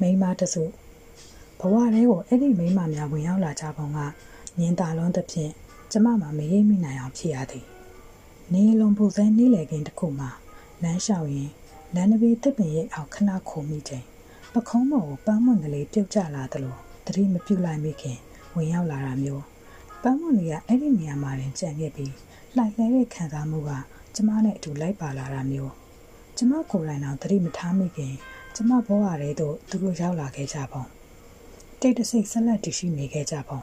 မိန်းမတစုဘဝထဲကိုအဲ့ဒီမိန်းမများဝင်ရောက်လာကြပုံကညင်တာလွန်းသဖြင့်ကျမမှမရိပ်မိနိုင်အောင်ဖြစ်ရသည်နေလုံးပူစဲနေလေကင်းတစ်ခုမှာလမ်းလျှောက်ရင်လမ်းတစ်ပေတစ်ပင်ရဲ့အောက်ခဏခုံမိချိန်ပခုံးမော်ကိုပန်းမွန်ကလေးပြုတ်ကျလာသလိုတတိမပြုတ်လိုက်မိခင်ဝင်ရောက်လာတာမျိုးပန်းမွန်လေးကအဲ့ဒီနေရာမှာတင်ကြံခဲ့ပြီးလှိုက်လဲတဲ့ခံစားမှုကကျမနဲ့အတူလိုက်ပါလာတာမျိုးကျမကိုယ်တိုင်တော့တတိမထားမိခင် ကျမဘဝရဲသို့သူတို့ရောက်လာခဲ့ကြပုံတိတ်တဆိတ်ဆက်လက်တည်ရှိနေခဲ့ကြပုံ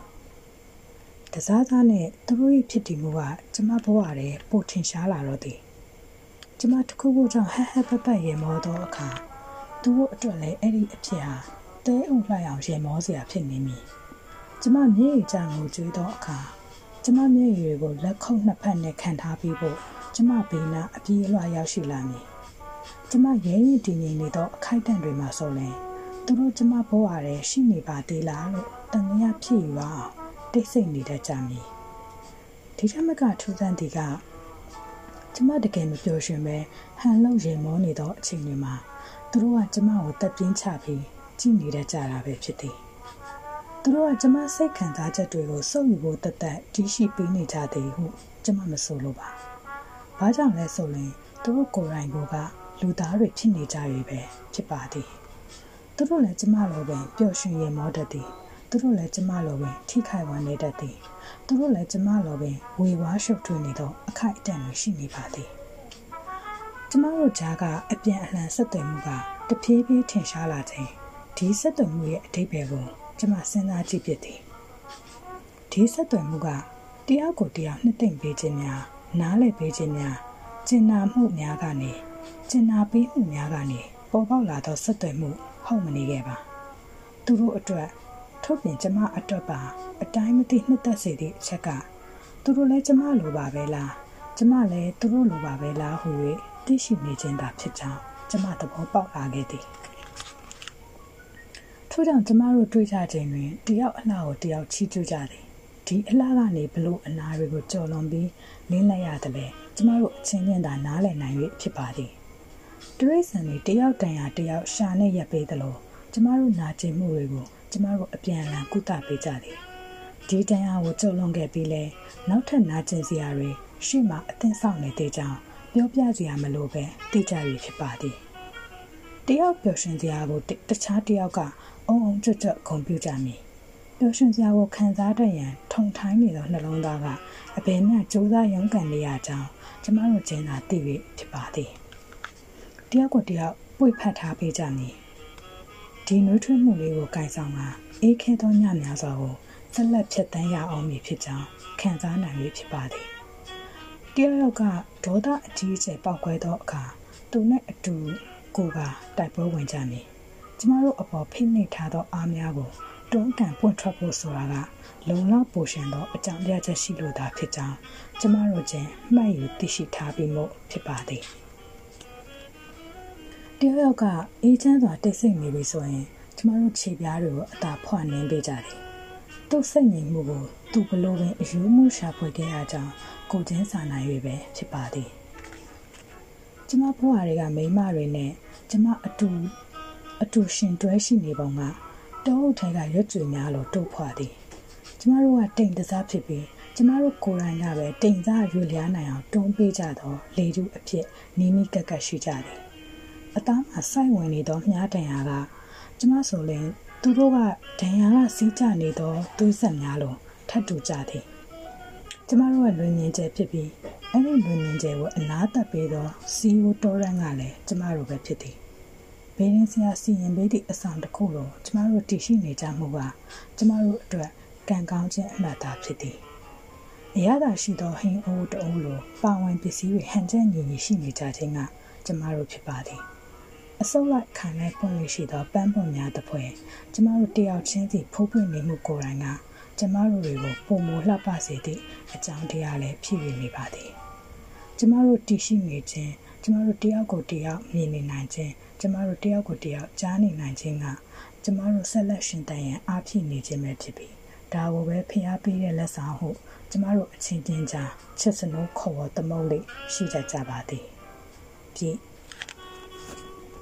တစားသားနဲ့သူတို့ရဲ့ဖြစ်တည်မှုကကျမဘဝရဲပိုထင်ရှားလာတော့သည်ကျမတစ်ခုခုကြောင့်ဟဟပပရေမောသောအခါသူတို့အတွက်လည်းအဲ့ဒီအဖြစ်ဟာတဲအုပ်လိုက်အောင်ရေမောစရာဖြစ်နေမည်ကျမမျက်ရည်ကြငိုကြွေးသောအခါကျမမျက်ရည်ကိုလက်ခုပ်နှစ်ဖက်နဲ့ခံထားပြီးဖို့ကျမဘေးနာအပြေးအလွှာရောက်ရှိလာမည် ကျမရဲရင်တည်ငြိမ်နေသောအခိုက်အတန့်တွေမှာဆိုရင်သူတို့ကျမဘဝရဲရှိနေပါသေးလားလို့တန်မြဖြစ်ယူအောင်တိတ်ဆိတ်နေတတ်ကြမည်ဒီထက်မကထူးဆန်းသည်ကကျမတကယ်မပျော်ရွှင်ပဲဟန်လုံရင်မောနေသောအချိန်တွေမှာသူတို့ကကျမကိုတက်ပြင်းချပြီးကြည့်နေတတ်ကြတာပဲဖြစ်သည်သူတို့ကကျမစိတ်ခံစားချက်တွေကိုစုပ်ယူဖို့တသက်တီးရှိပေးနေကြသည်ဟုကျမမဆိုလိုပါ။ဘာကြောင့်လဲဆိုရင်သူတို့ကိုယ်တိုင်က လူသားတွေဖြစ်နေကြပြီပဲဖြစ်ပါသည်။သူတို့လည်းကျမလိုပဲပျော်ရွှင်ရမောတတ်သည်။သူတို့လည်းကျမလိုပဲထိခိုက်ဝမ်းနေတတ်သည်။သူတို့လည်းကျမလိုပဲဝေဝါးရှုပ်ထွေးနေသောအခိုက်အတန့်တွေရှိနေပါသည်။ကျမတို့ကြားကအပြန်အလှန်ဆက်သွယ်မှုကတဖြည်းဖြည်းထင်ရှားလာခြင်းဒီဆက်သွယ်မှုရဲ့အထိပ္ပယ်ကိုကျမစဉ်းစားကြည့်ဖြစ်သည်ဒီဆက်သွယ်မှုကတယောက်ကိုတယောက်နှစ်သိမ့်ပေးခြင်းများနားလည်ပေးခြင်းများကျင်နာမှုများကနေ ကျင်နာပေးမှုများကနေပေါ်ပေါက်လာသောဆက်သွယ်မှုဟုတ်မနေခဲ့ပါသူတို့အတွက်ထုတ်ပြင်ကျမအတွက်ပါအတိုင်းမသိနှစ်သက်စေသည့်အချက်ကသူတို့လည်းကျမလိုပါပဲလားကျမလည်းသူတို့လိုပါပဲလားဟု၍သိရှိနေခြင်းသာဖြစ်ကြောင်းကျမသဘောပေါက်လာခဲ့သည်ထို့ကြောင့်ကျမတို့တွေ့ကြခြင်းတွင်တယောက်အလှကိုတယောက်ချီးကျူးကြသည်ဒီအလှကနေဘလို့အနာတွေကိုကြော်လွန်ပြီးလင်းလိုက်ရတယ်လေကျမတို့အချင်းချင်းသာနားလည်နိုင်၍ဖြစ်ပါသည် တရိษံတွေတယောက်တန်ရာတယောက်ရှာနဲ့ရပ်ပေးသလိုကျမတို့နာကျင်မှုတွေကိုကျမတို့အပြန်အလှန်ကုသပေးကြသည်ဒီတန်ရာကိုကြော်လွန်ခဲ့ပြီးလဲနောက်ထပ်နာကျင်စရာတွေရှေ့မှာအသင်းဆောင်နေသေးကြောင်းပြောပြစရာမလိုပဲသိကြရဖြစ်ပါသည်တယောက်ပျော်ရွှင်စရာကိုတခြားတယောက်ကအုံအုံကြွကြွဂုံပြကြမည်ပျော်ရွှင်စရာကိုခံစားတတ်ရန်ထုံထိုင်းနေသောနှလုံးသားကအဘယ်မျှကြိုးစားရုန်းကန်နေရကြောင်းကျမတို့ကျင်းသာသိပြီဖြစ်ပါသည် တယောက်ကိုတယောက်ပွေဖတ်ထားပေးကြမည်ဒီနှွေးထွေးမှုလေးကိုကင်ဆောင်ကအေးခဲသောညများစွာကိုဆက်လက်ဖြတ်တန်းရအောင်မည်ဖြစ်ကြောင်းခံစားနိုင်ပြီဖြစ်ပါသည်တယောက်ယောက်ကဒေါသအကြီးအကျယ်ပေါက်ခွဲသောအခါသူနဲ့အတူကိုကတိုက်ပွဲဝင်ကြမည်ကျမတို့အပေါ်ဖိနှိပ်ထားသောအားများကိုတွန်းကန်ပွင့်ထွက်ဖို့ဆိုတာကလုံလောက်ပိုရှင်သောအကြောင်းပြချက်ရှိလို့သာဖြစ်ကြောင်းကျမတို့ချင်းမှတ်ယူသိရှိထားပြီးမို့ဖြစ်ပါသည် တယောက်ယောက်ကအေးချမ်းစွာတိတ်ဆိတ်နေပြီဆိုရင်ကျမတို့ခြေပြားတွေကိုအသာဖွင့်နှင်းပေးကြတယ်သူ့စိတ်ငြိမ်မှုကိုသူဘလို့ပင်အယူမှုရှာဖွေခဲ့ရကြောင်းကိုချင်းစာနိုင်၍ပဲဖြစ်ပါသည်ကျမဘဝတွေကမိမတွေနဲ့ကျမအတူအတူရှင်တွဲရှိနေပုံကတောအုပ်ထဲကရွက်ကြွေများလို့တုတ်ဖွာသည်ကျမတို့ကတိမ်တစားဖြစ်ပြီးကျမတို့ကိုယ်တိုင်ကပဲတိမ်စားရွေလျားနိုင်အောင်တွန်းပေးကြသောလေထုအဖြစ်နီးနီးကပ်ကပ်ရှိကြသည် အသားမှာစိုက်ဝင်နေသောမြားတန်ရာကကျမဆိုရင်သူတို့ကဒဏ်ရာကစီးကြနေသောသွေးဆက်များလို့ထပ်တူကြသည်ကျမတို့ကလွင်မြင်ကျဲဖြစ်ပြီးအဲ့ဒီလွင်မြင်ကျဲကိုအနာသက်ပေးသောစီယိုတော်ရန်ကလည်းကျမတို့ပဲဖြစ်သည်ဘေးရင်းစရာစီရင်ပေးသည့်အဆောင်တစ်ခုလိုကျမတို့တည်ရှိနေကြမှုကကျမတို့အတွက်ကံကောင်းခြင်းအမှတ်သားဖြစ်သည်အရသာရှိသောဟင်းအိုးတအိုးလိုပါဝင်ပစ္စည်းတွေဟန်ချက်ညီညီရှိနေကြခြင်းကကျမတို့ဖြစ်ပါသည် အစုပ်လိုက်ခံလိုက်ပွင့်လို့ရှိသောပန်းပွင့်များတစ်ဖွဲကျမတို့တယောက်ချင်းစီဖိုးပွင့်နေမှုကိုယ်တိုင်ကကျမတို့တွေကိုပုံမလှပစေသည့်အကြောင်းတရားလည်းဖြစ်ရနေပါသည်ကျမတို့တည်ရှိနေခြင်းကျမတို့တယောက်ကိုတယောက်မြင်နေနိုင်ခြင်းကျမတို့တယောက်ကိုတယောက်ကြားနေနိုင်ခြင်းကကျမတို့ဆက်လက်ရှင်တန်ရန်အားဖြည့်နေခြင်းပဲဖြစ်ပြီးဒါကိုပဲဖျားပေးတဲ့လက်ဆောင်ဟုကျမတို့အချင်းချင်းကြားချစ်စနိုးခေါ်ဝသမုတ်လေးရှိကြကြပါသည်ပြည့်